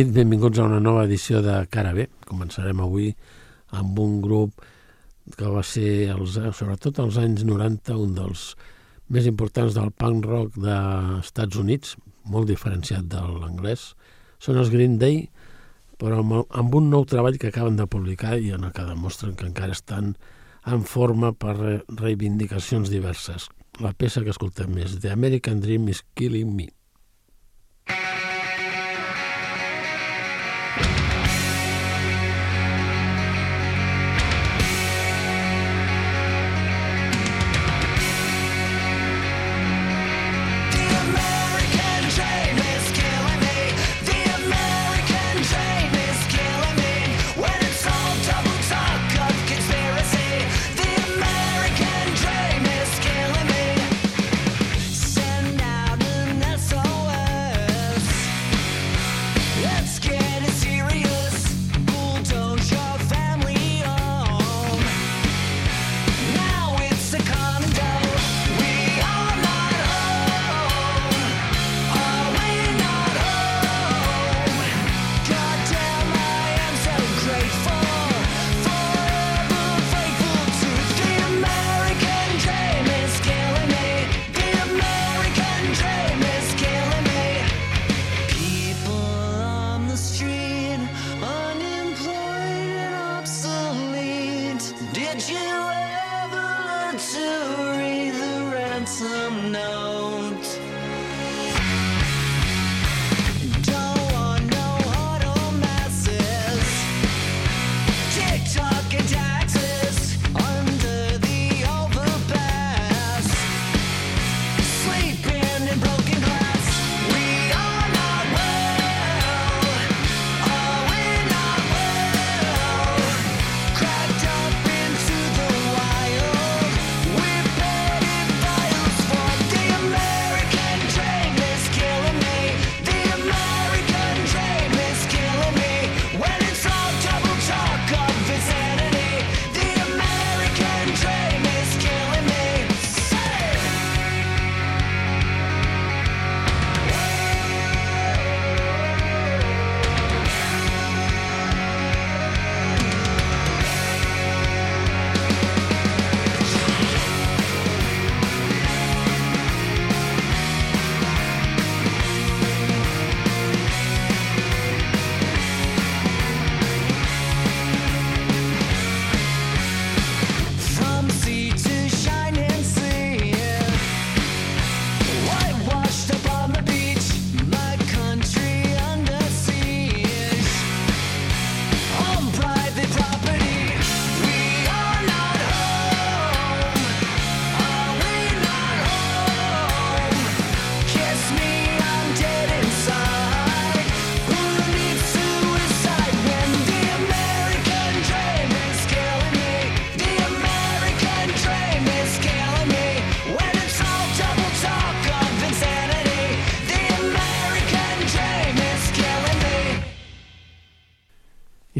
Nit, benvinguts a una nova edició de Cara B. Començarem avui amb un grup que va ser, els, sobretot als anys 90, un dels més importants del punk rock dels Estats Units, molt diferenciat de l'anglès. Són els Green Day, però amb, amb un nou treball que acaben de publicar i en el que demostren que encara estan en forma per reivindicacions diverses. La peça que escoltem és The American Dream is Killing Me.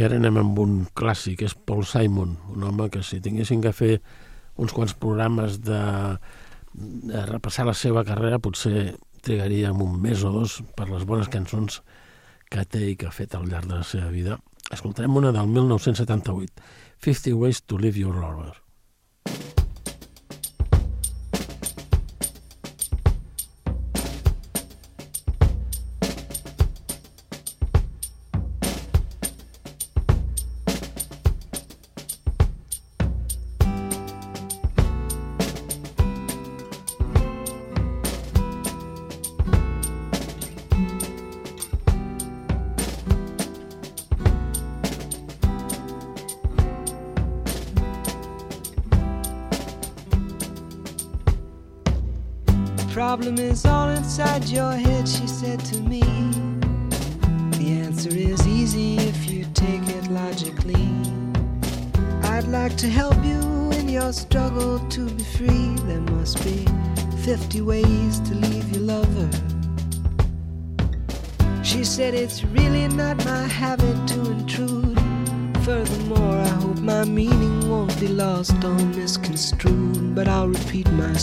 I ara anem amb un clàssic, és Paul Simon, un home que si tinguessin que fer uns quants programes de, de repassar la seva carrera potser trigaríem un mes o dos per les bones cançons que té i que ha fet al llarg de la seva vida. Escoltarem una del 1978, 50 Ways to Live Your Lover.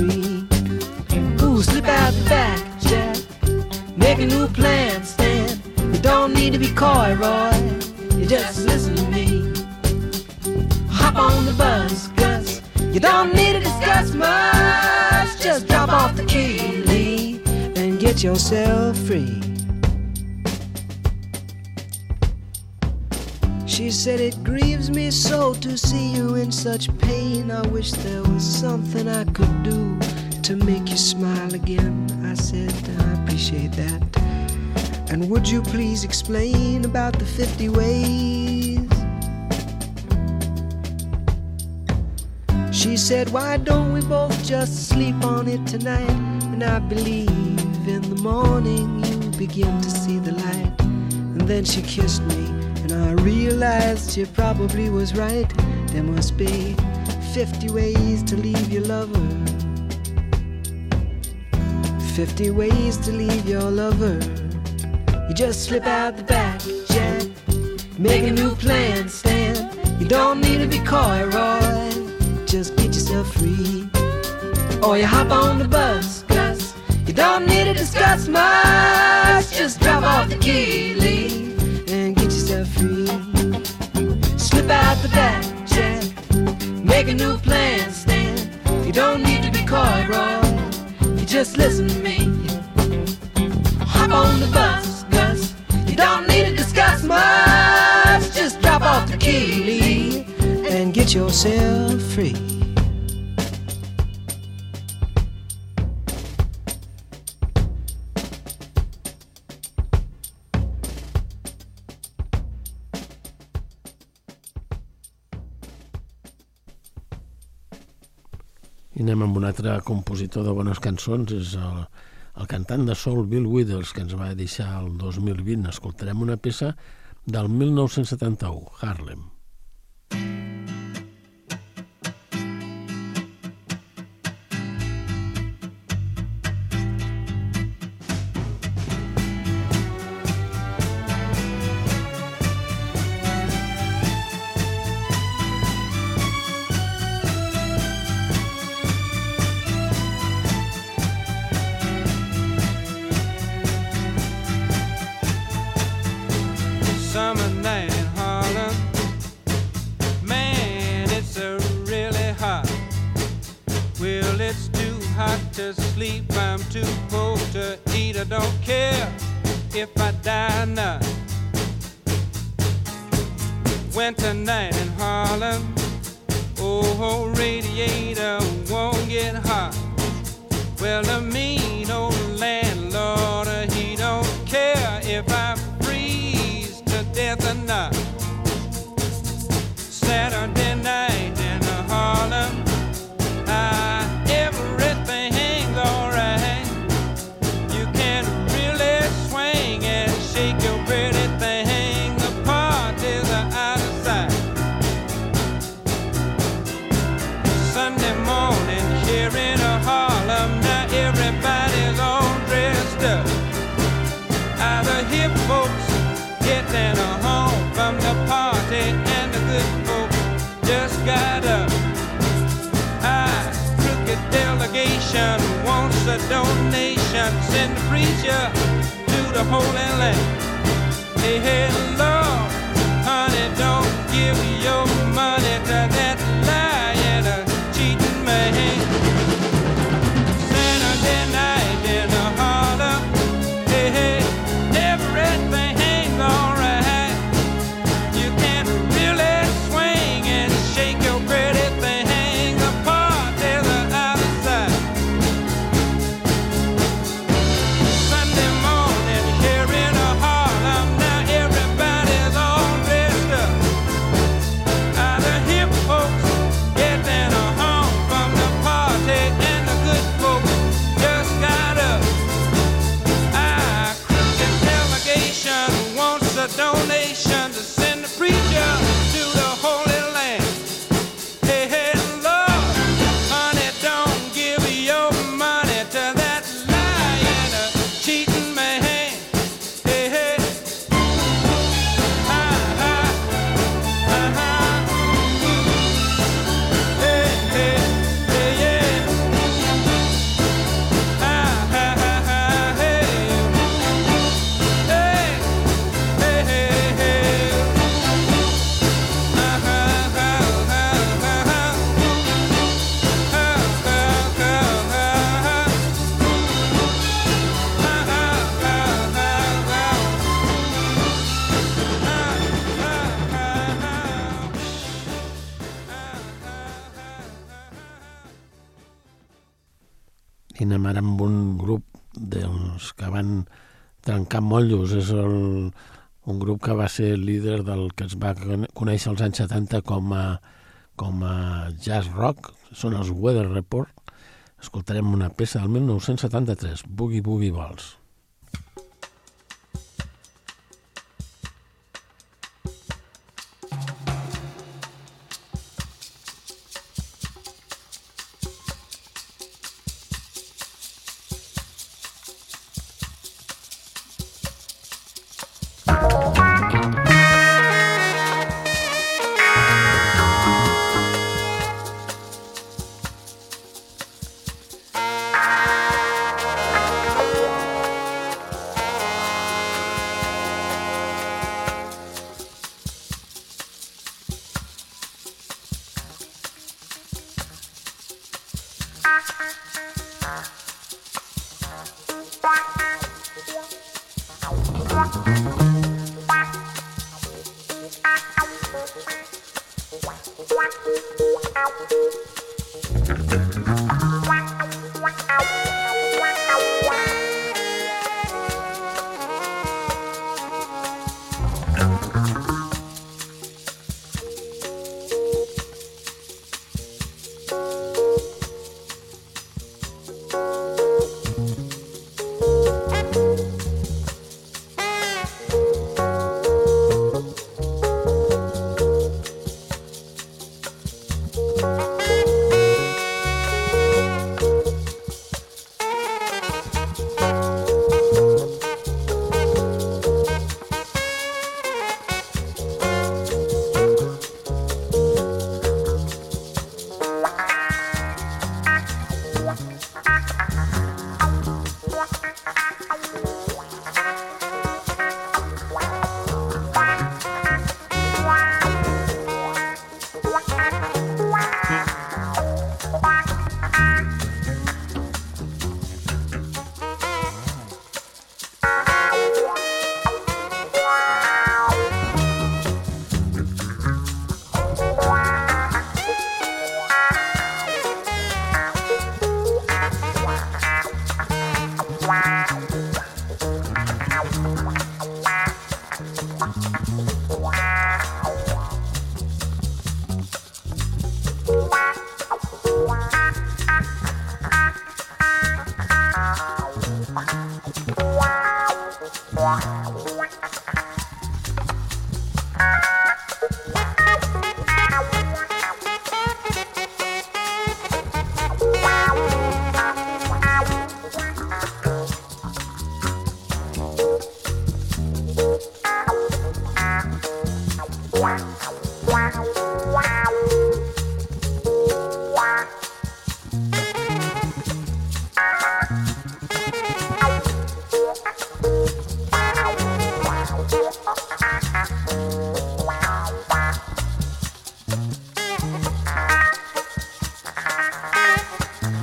free. Ooh, slip out the back, Jack. Make a new plan, Stan. You don't need to be coy, Roy. You just listen to me. Hop on the bus, Gus. You don't need to discuss much. Just drop off the key, Lee, and get yourself free. She said, It grieves me so to see you in such pain. I wish there was something I could do to make you smile again. I said, I appreciate that. And would you please explain about the 50 ways? She said, Why don't we both just sleep on it tonight? And I believe in the morning you begin to see the light. And then she kissed me and I realized she probably was right. There must be 50 ways to leave your lover. 50 ways to leave your lover. You just slip out the back, Jack. Make a new plan, Stan. You don't need to be coy, Roy. Just get yourself free. Or you hop on the bus, Gus. You don't need to discuss much. Just drop off the key, Lee Slip out the back, Jack. Make a new plan, Stan. You don't need to be coy, Roy. You just listen to me. Hop on the bus, Gus. You don't need to discuss much. Just drop off the key, and get yourself free. Altre compositor de bones cançons, és el, el cantant de soul Bill Withers, que ens va deixar el 2020. Escoltarem una peça del 1971, Harlem. Send the preacher to the Holy Land. Hey, hey, Lord, honey, don't give your money to that amb un grup dels que van trencar motllos. És el, un grup que va ser líder del que es va con- conèixer als anys 70 com a, com a jazz rock. Són els Weather Report. Escoltarem una peça del 1973, Boogie Boogie Balls.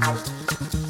out.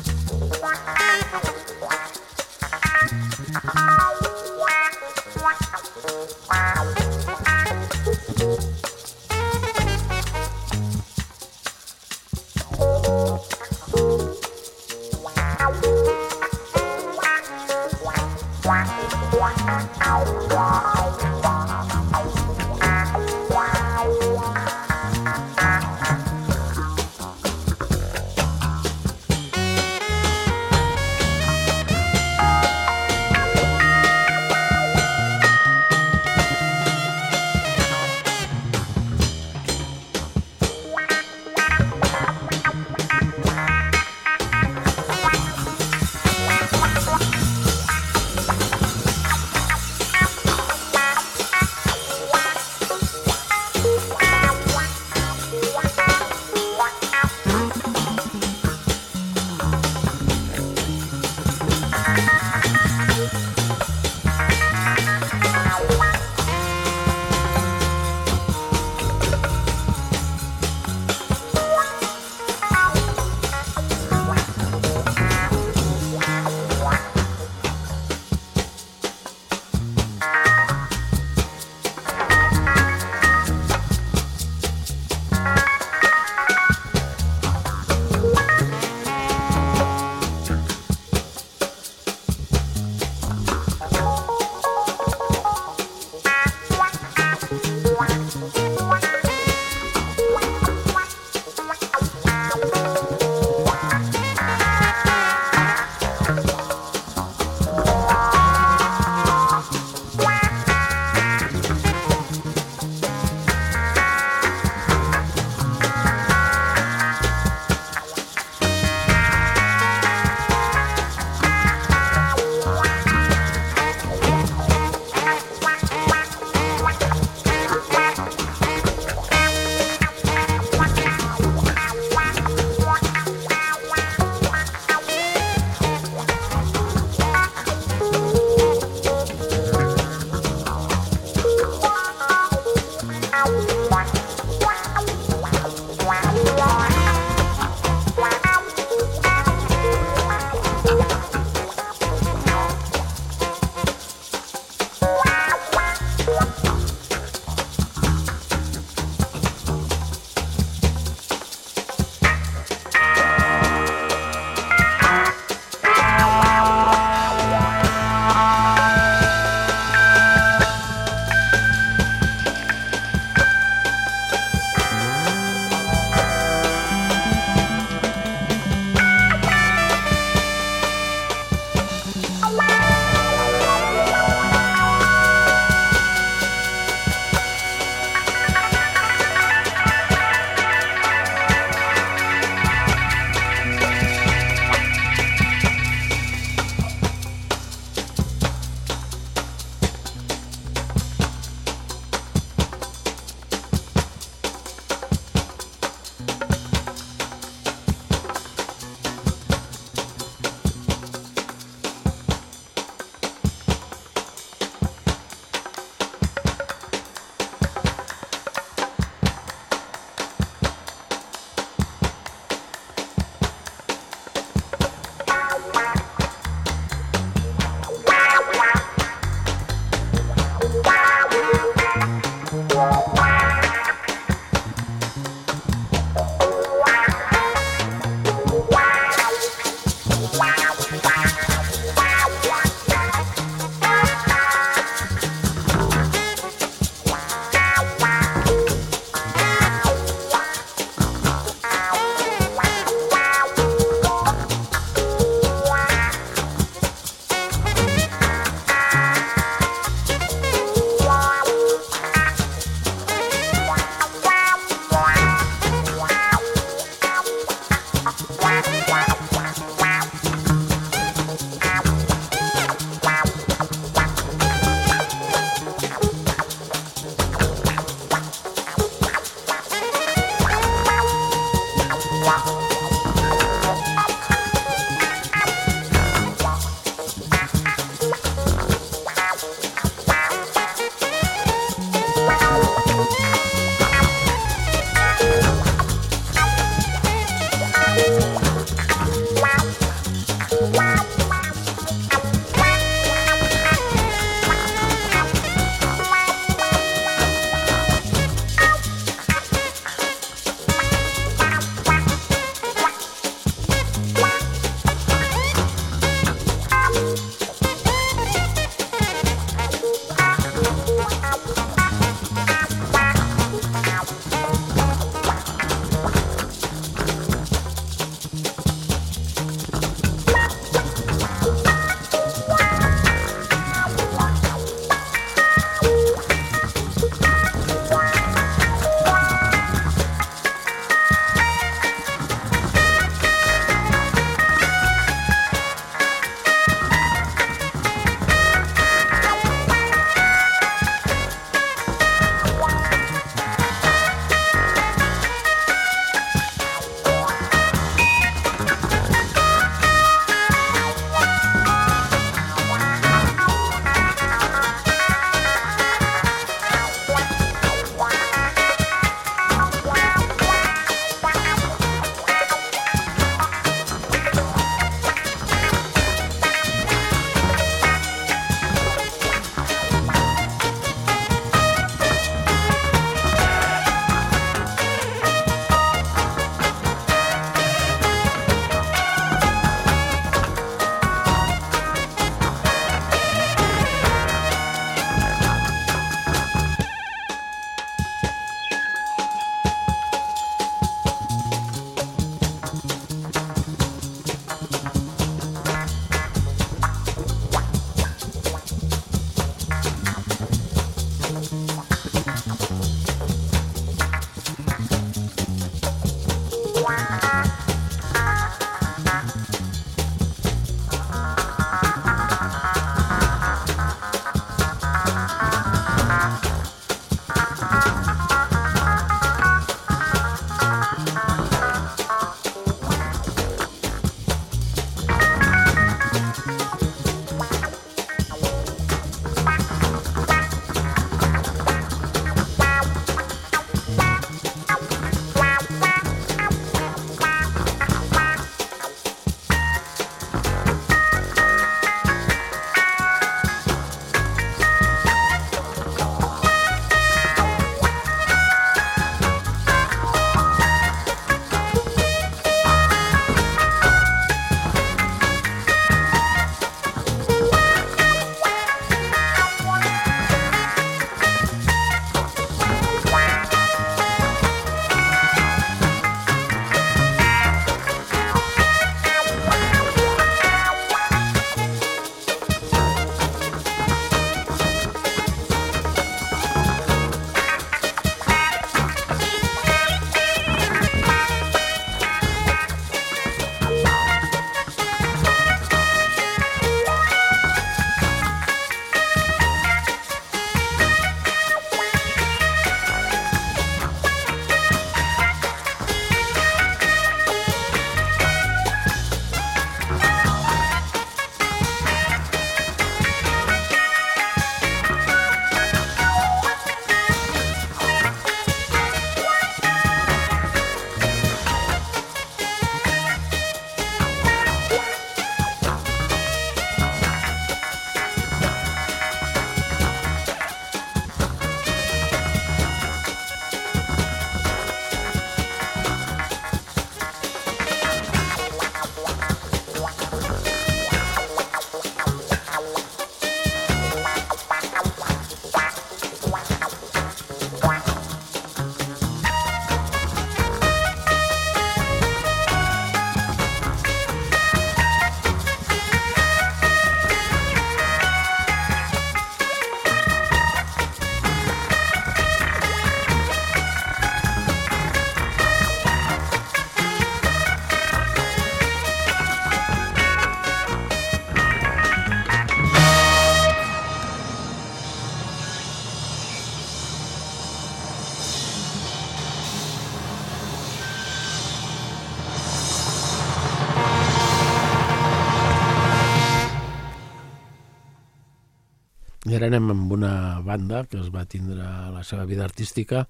Anem amb una banda que es va tindre la seva vida artística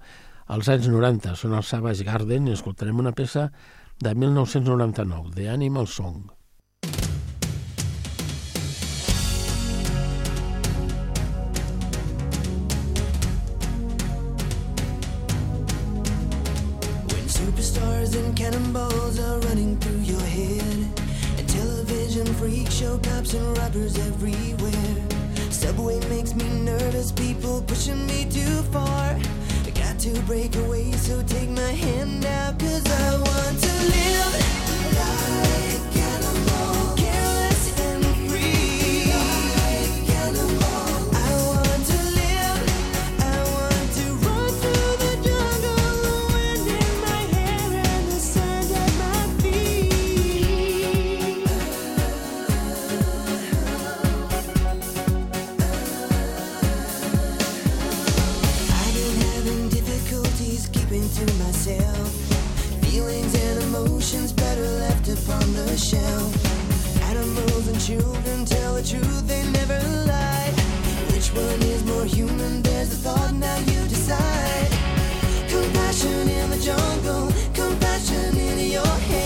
als anys 90. Són els Savage Garden i escoltarem una peça de 1999, The Animal Song. When superstars and cannonballs are running through your head, and television freak show cops and robbers everywhere. Nervous, people pushing me too far. I got to break away, so take my hand out, cause I want to live emotions better left upon the shelf. Animals and children tell the truth, they never lie. Which one is more human? There's a thought, now you decide. Compassion in the jungle, compassion in your hands.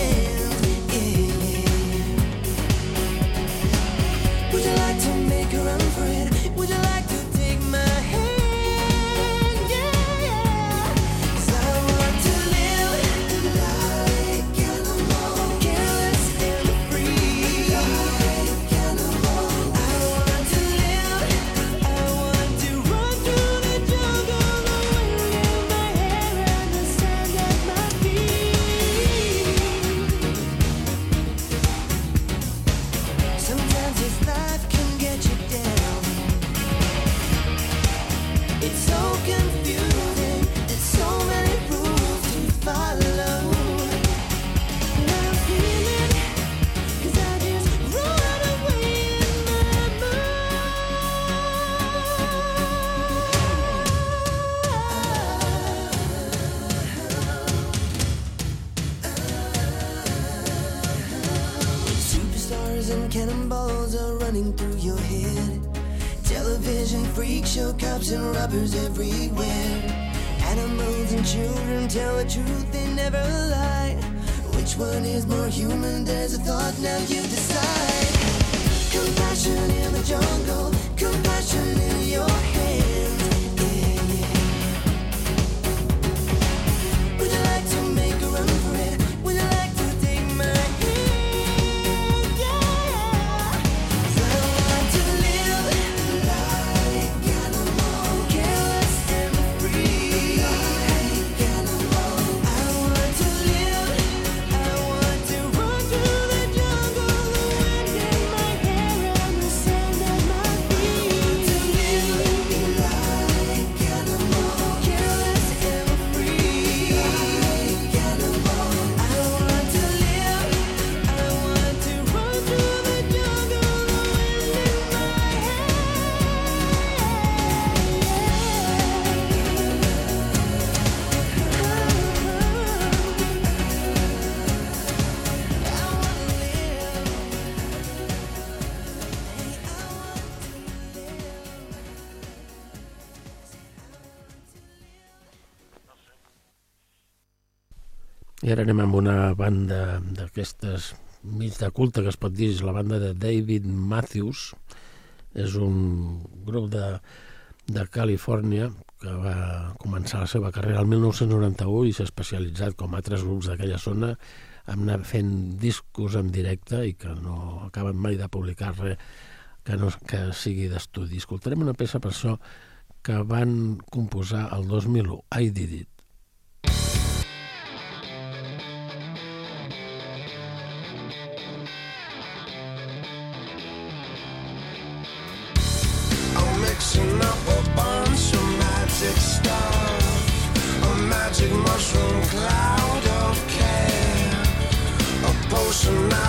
Anem amb una banda d'aquestes mig de culte que es pot dir, és la banda de David Matthews. És un grup de, de Califòrnia que va començar la seva carrera el 1991 i s'ha especialitzat com altres grups d'aquella zona en anar fent discos en directe i que no acaben mai de publicar res que, no, que sigui d'estudi. Escoltarem una peça per això que van composar el 2001, I Did It.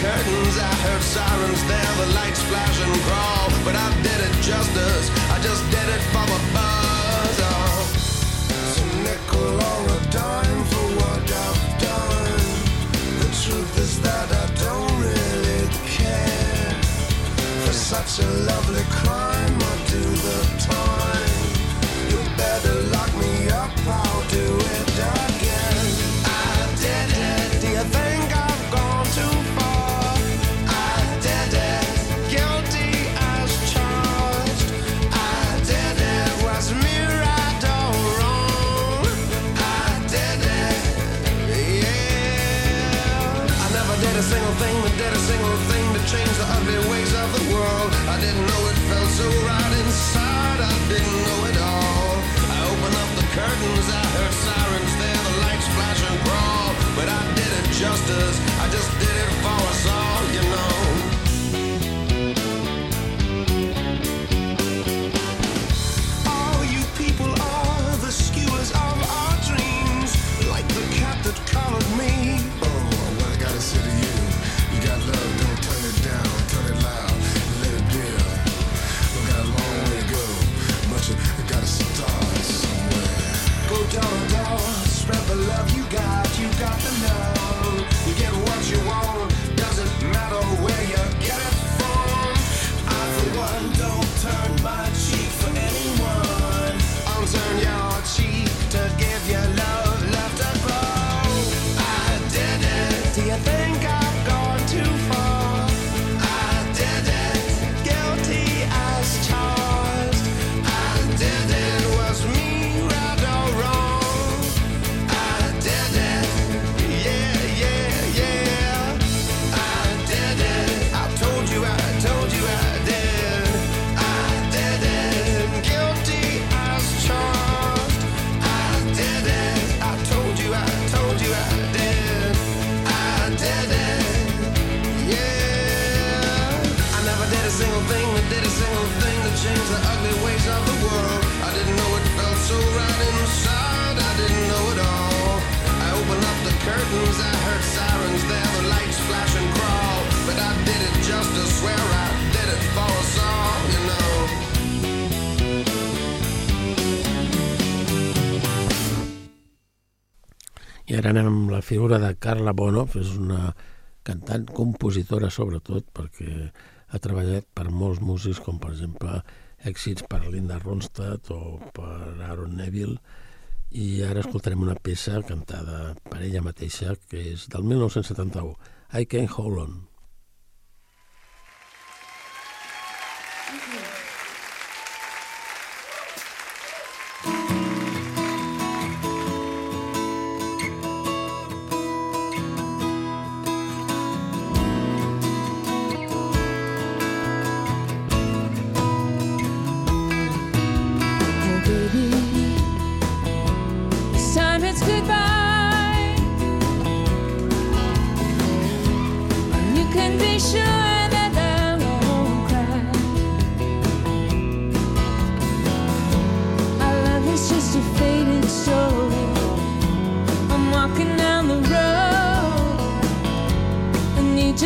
curtains, I heard sirens there, the lights flash and crawl. But I did it justice, I just did it for the buzz. Oh. It's a nickel or a dime for what I've done. The truth is that I don't really care for such a lovely crime. got the figura de Carla Bonoff és una cantant, compositora sobretot, perquè ha treballat per molts músics, com per exemple èxits per Linda Ronstadt o per Aaron Neville, i ara escoltarem una peça cantada per ella mateixa, que és del 1971, I Can't Hold On.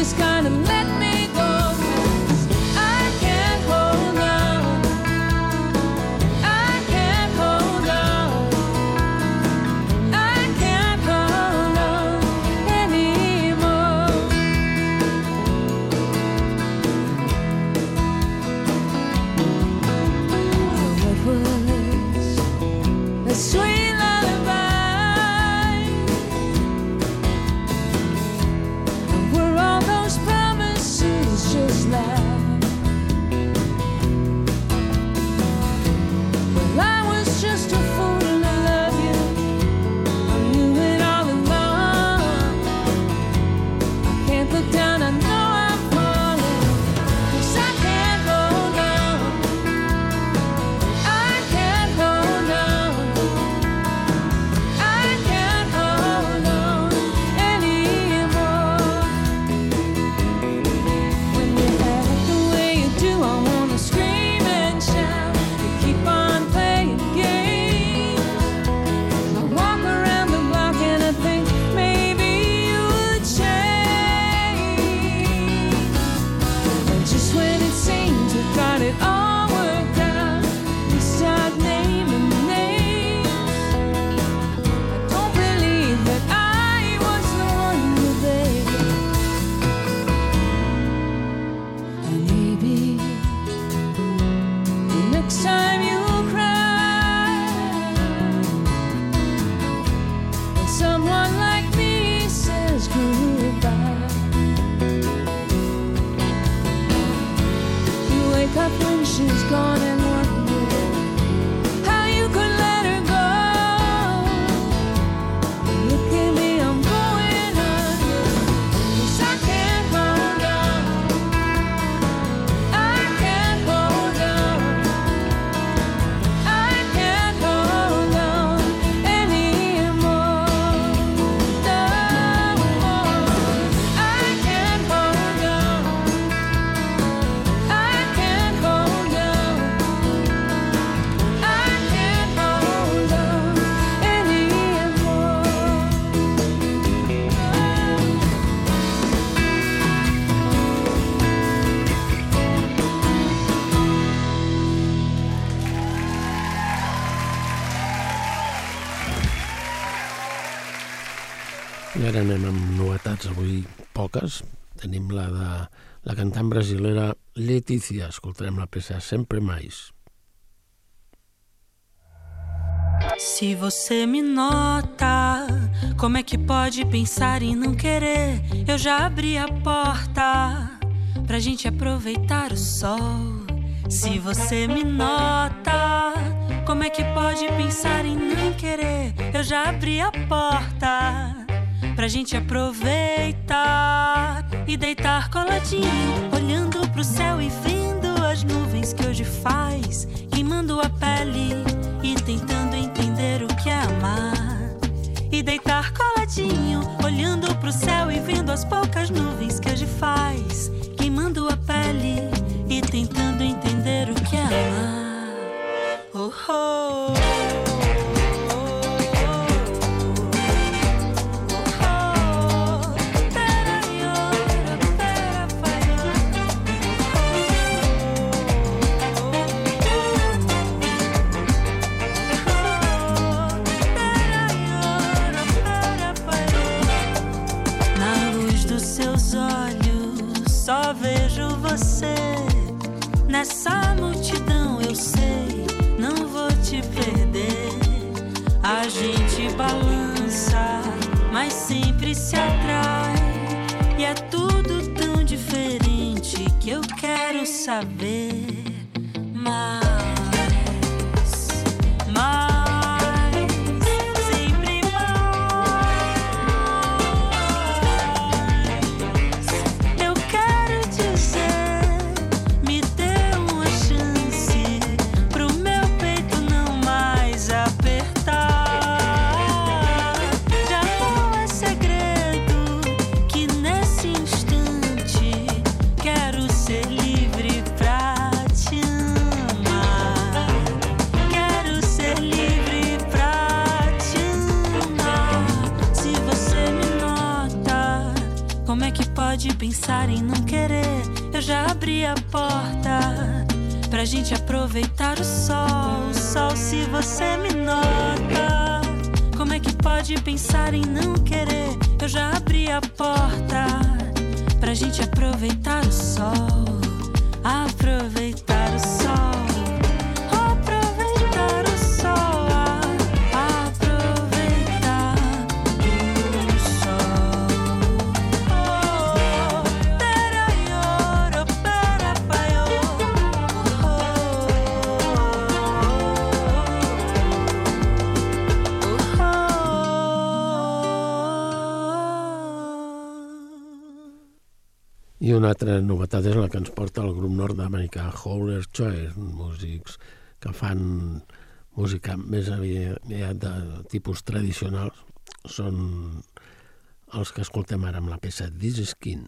this kind of she's gone and cantant brasilera Letícia. Escoltarem la peça Sempre Mais. Se você me nota, como é que pode pensar em não querer? Eu já abri a porta pra gente aproveitar o sol. Se você me nota, como é que pode pensar em não querer? Eu já abri a porta pra gente aproveitar e deitar coladinho, olhando pro céu e vendo as nuvens que hoje faz, queimando a pele e tentando entender o que é amar. E deitar coladinho, olhando pro céu e vendo as poucas nuvens que hoje faz, queimando a pele e tentando entender o que é amar. Oh, oh. I una altra novetat és la que ens porta el grup nord-americà Howler Choice, músics que fan música més aviat de tipus tradicionals. Són els que escoltem ara amb la peça This is King.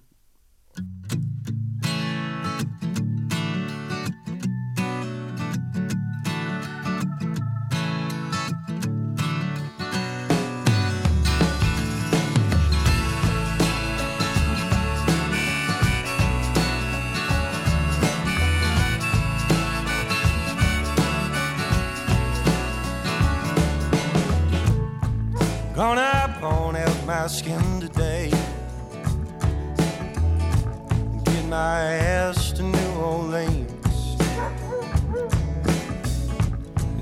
Gonna bone out my skin today. Get my ass to New Orleans.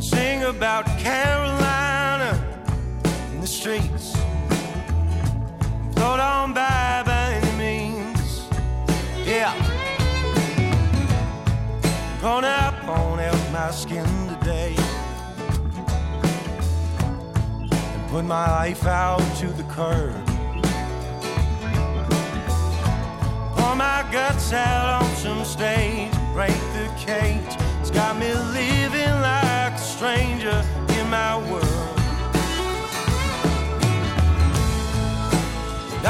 Sing about Carolina in the streets. Float on by by any means. Yeah. Gonna on out my skin today. Put my life out to the curb. Pour my guts out on some stage, break the cage. It's got me living like a stranger in my world. And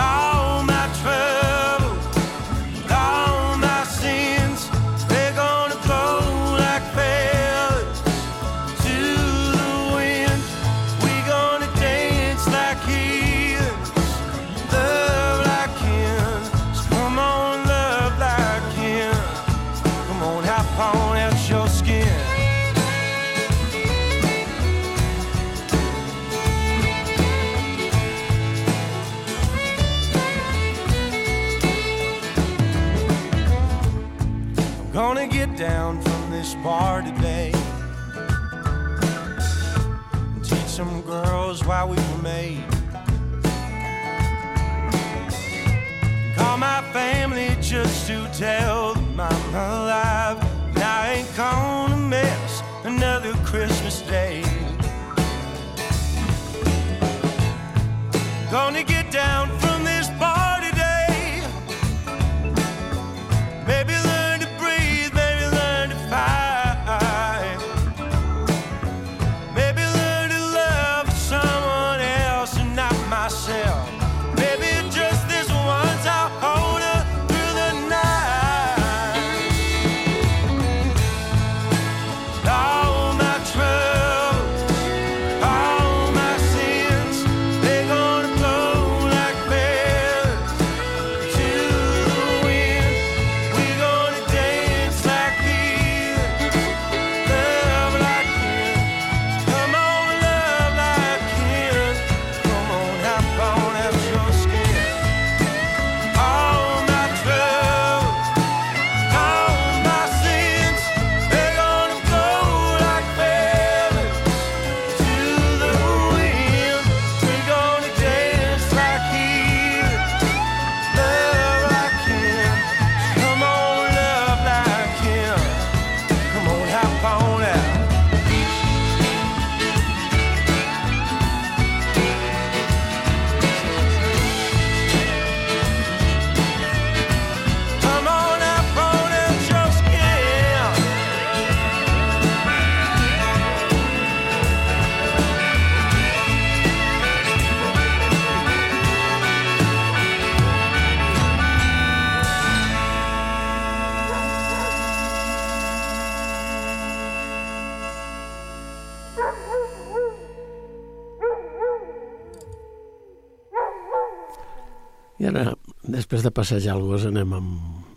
després de passejar el gos, anem amb,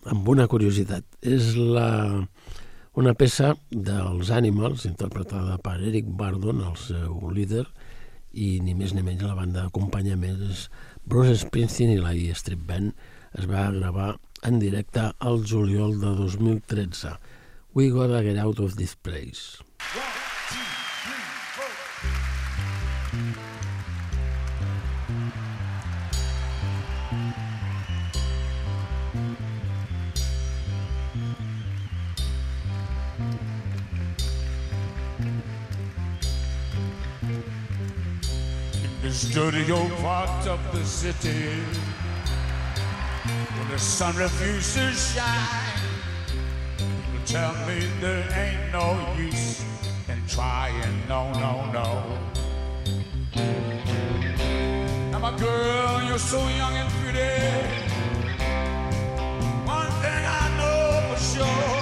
amb una curiositat. És la, una peça dels Animals, interpretada per Eric Bardon, el seu líder, i ni més ni menys la banda d'acompanyament és Bruce Springsteen i la E Street Band. Es va gravar en directe al juliol de 2013. We gotta get out of this place. The studio part of the city when the sun refuses to shine. People tell me there ain't no use in trying, no, no, no. Now, my girl, you're so young and pretty. One thing I know for sure.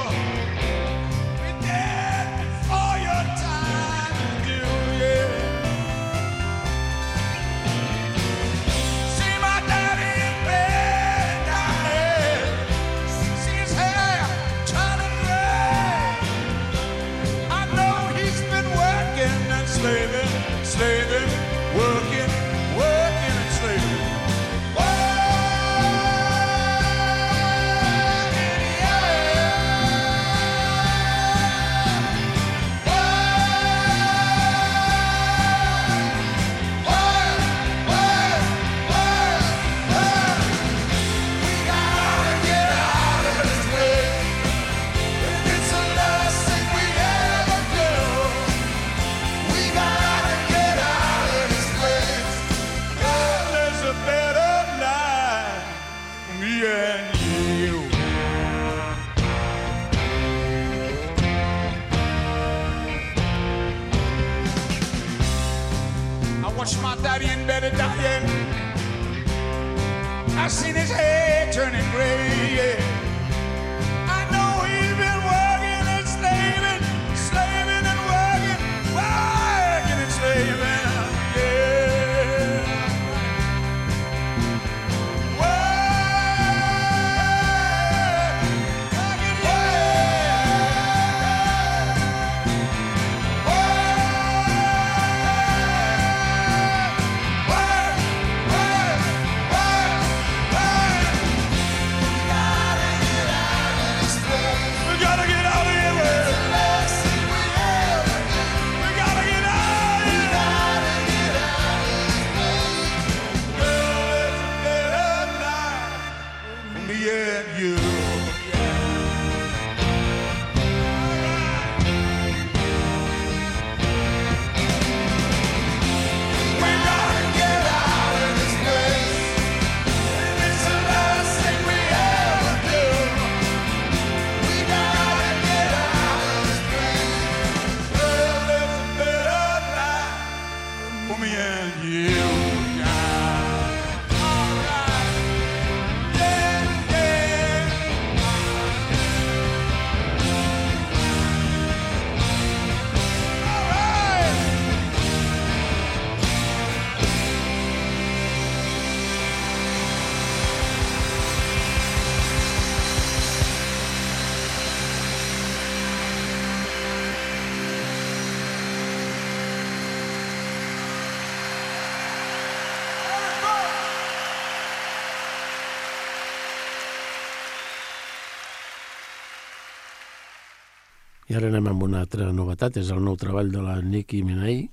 Ara anem amb una altra novetat, és el nou treball de la Nicki Minaj.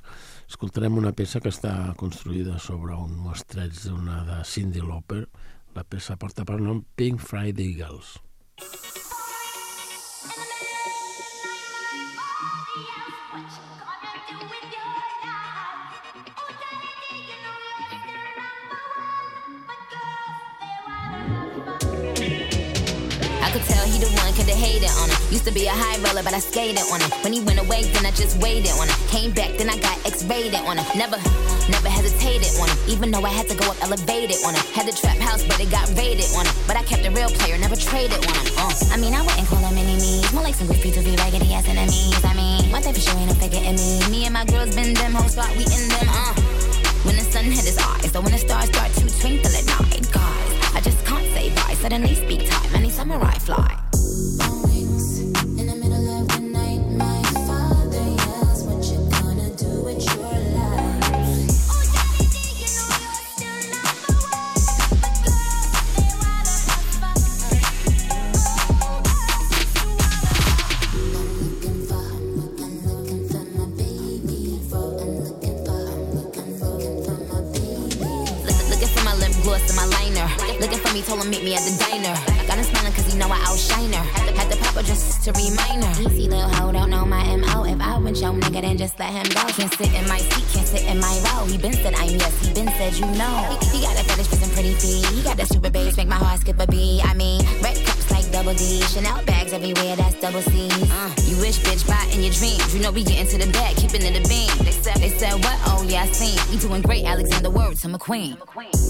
Escoltarem una peça que està construïda sobre un mostreig d'una de Cindy Lauper. La peça porta per nom Pink Friday Girls. I could tell he the one, cause they hated on him Used to be a high roller, but I skated on him. When he went away, then I just waited on him. Came back, then I got X-rated on him. Never, never hesitated on him. Even though I had to go up elevated on him. Had the trap house, but it got raided on him. But I kept a real player, never traded on him. Uh. I mean, I wouldn't call him any me. More like some goofy to be raggedy ass enemies. I mean, my type of showing up, figure in me. Me and my girls been them whole spot, we in there. queen. I'm a queen.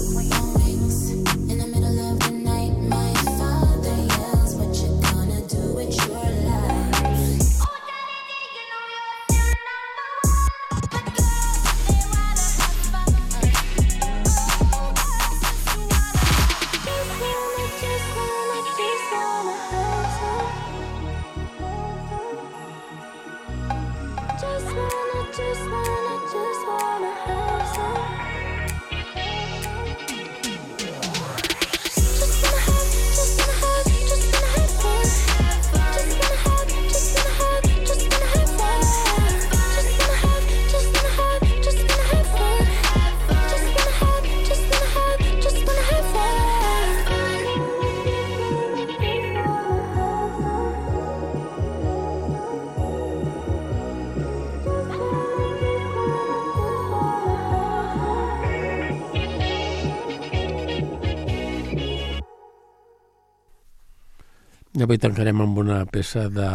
avui tancarem amb una peça de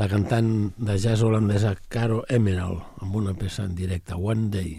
la cantant de jazz holandesa Caro Emerald, amb una peça en directe, One Day.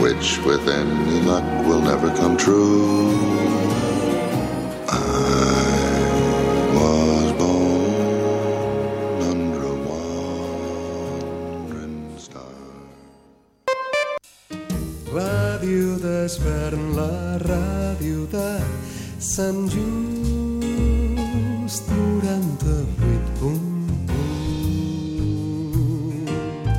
which with any luck will never come true.